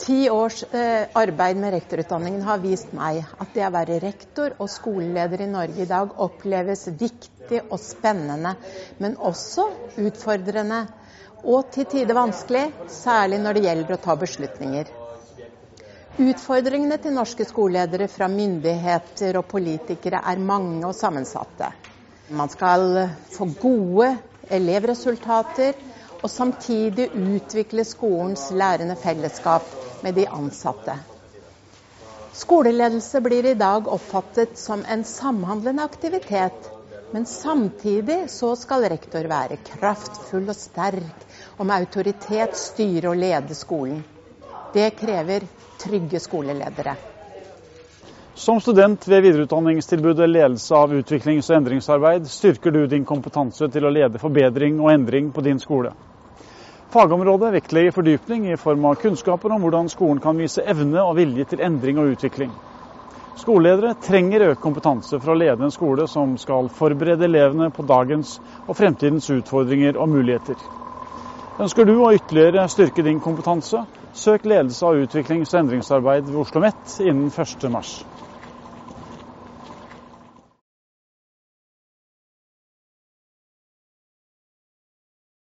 Ti års eh, arbeid med rektorutdanningen har vist meg at det å være rektor og skoleleder i Norge i dag oppleves viktig og spennende, men også utfordrende og til tider vanskelig, særlig når det gjelder å ta beslutninger. Utfordringene til norske skoleledere fra myndigheter og politikere er mange og sammensatte. Man skal få gode elevresultater og samtidig utvikle skolens lærende fellesskap med de ansatte. Skoleledelse blir i dag oppfattet som en samhandlende aktivitet, men samtidig så skal rektor være kraftfull og sterk, og med autoritet styre og lede skolen. Det krever trygge skoleledere. Som student ved videreutdanningstilbudet Ledelse av utviklings- og endringsarbeid styrker du din kompetanse til å lede forbedring og endring på din skole. Fagområdet vektlegger fordypning i form av kunnskaper om hvordan skolen kan vise evne og vilje til endring og utvikling. Skoleledere trenger økt kompetanse for å lede en skole som skal forberede elevene på dagens og fremtidens utfordringer og muligheter. Ønsker du å ytterligere styrke din kompetanse, søk ledelse av utviklings- og endringsarbeid ved Oslo OsloMet innen 1. mars.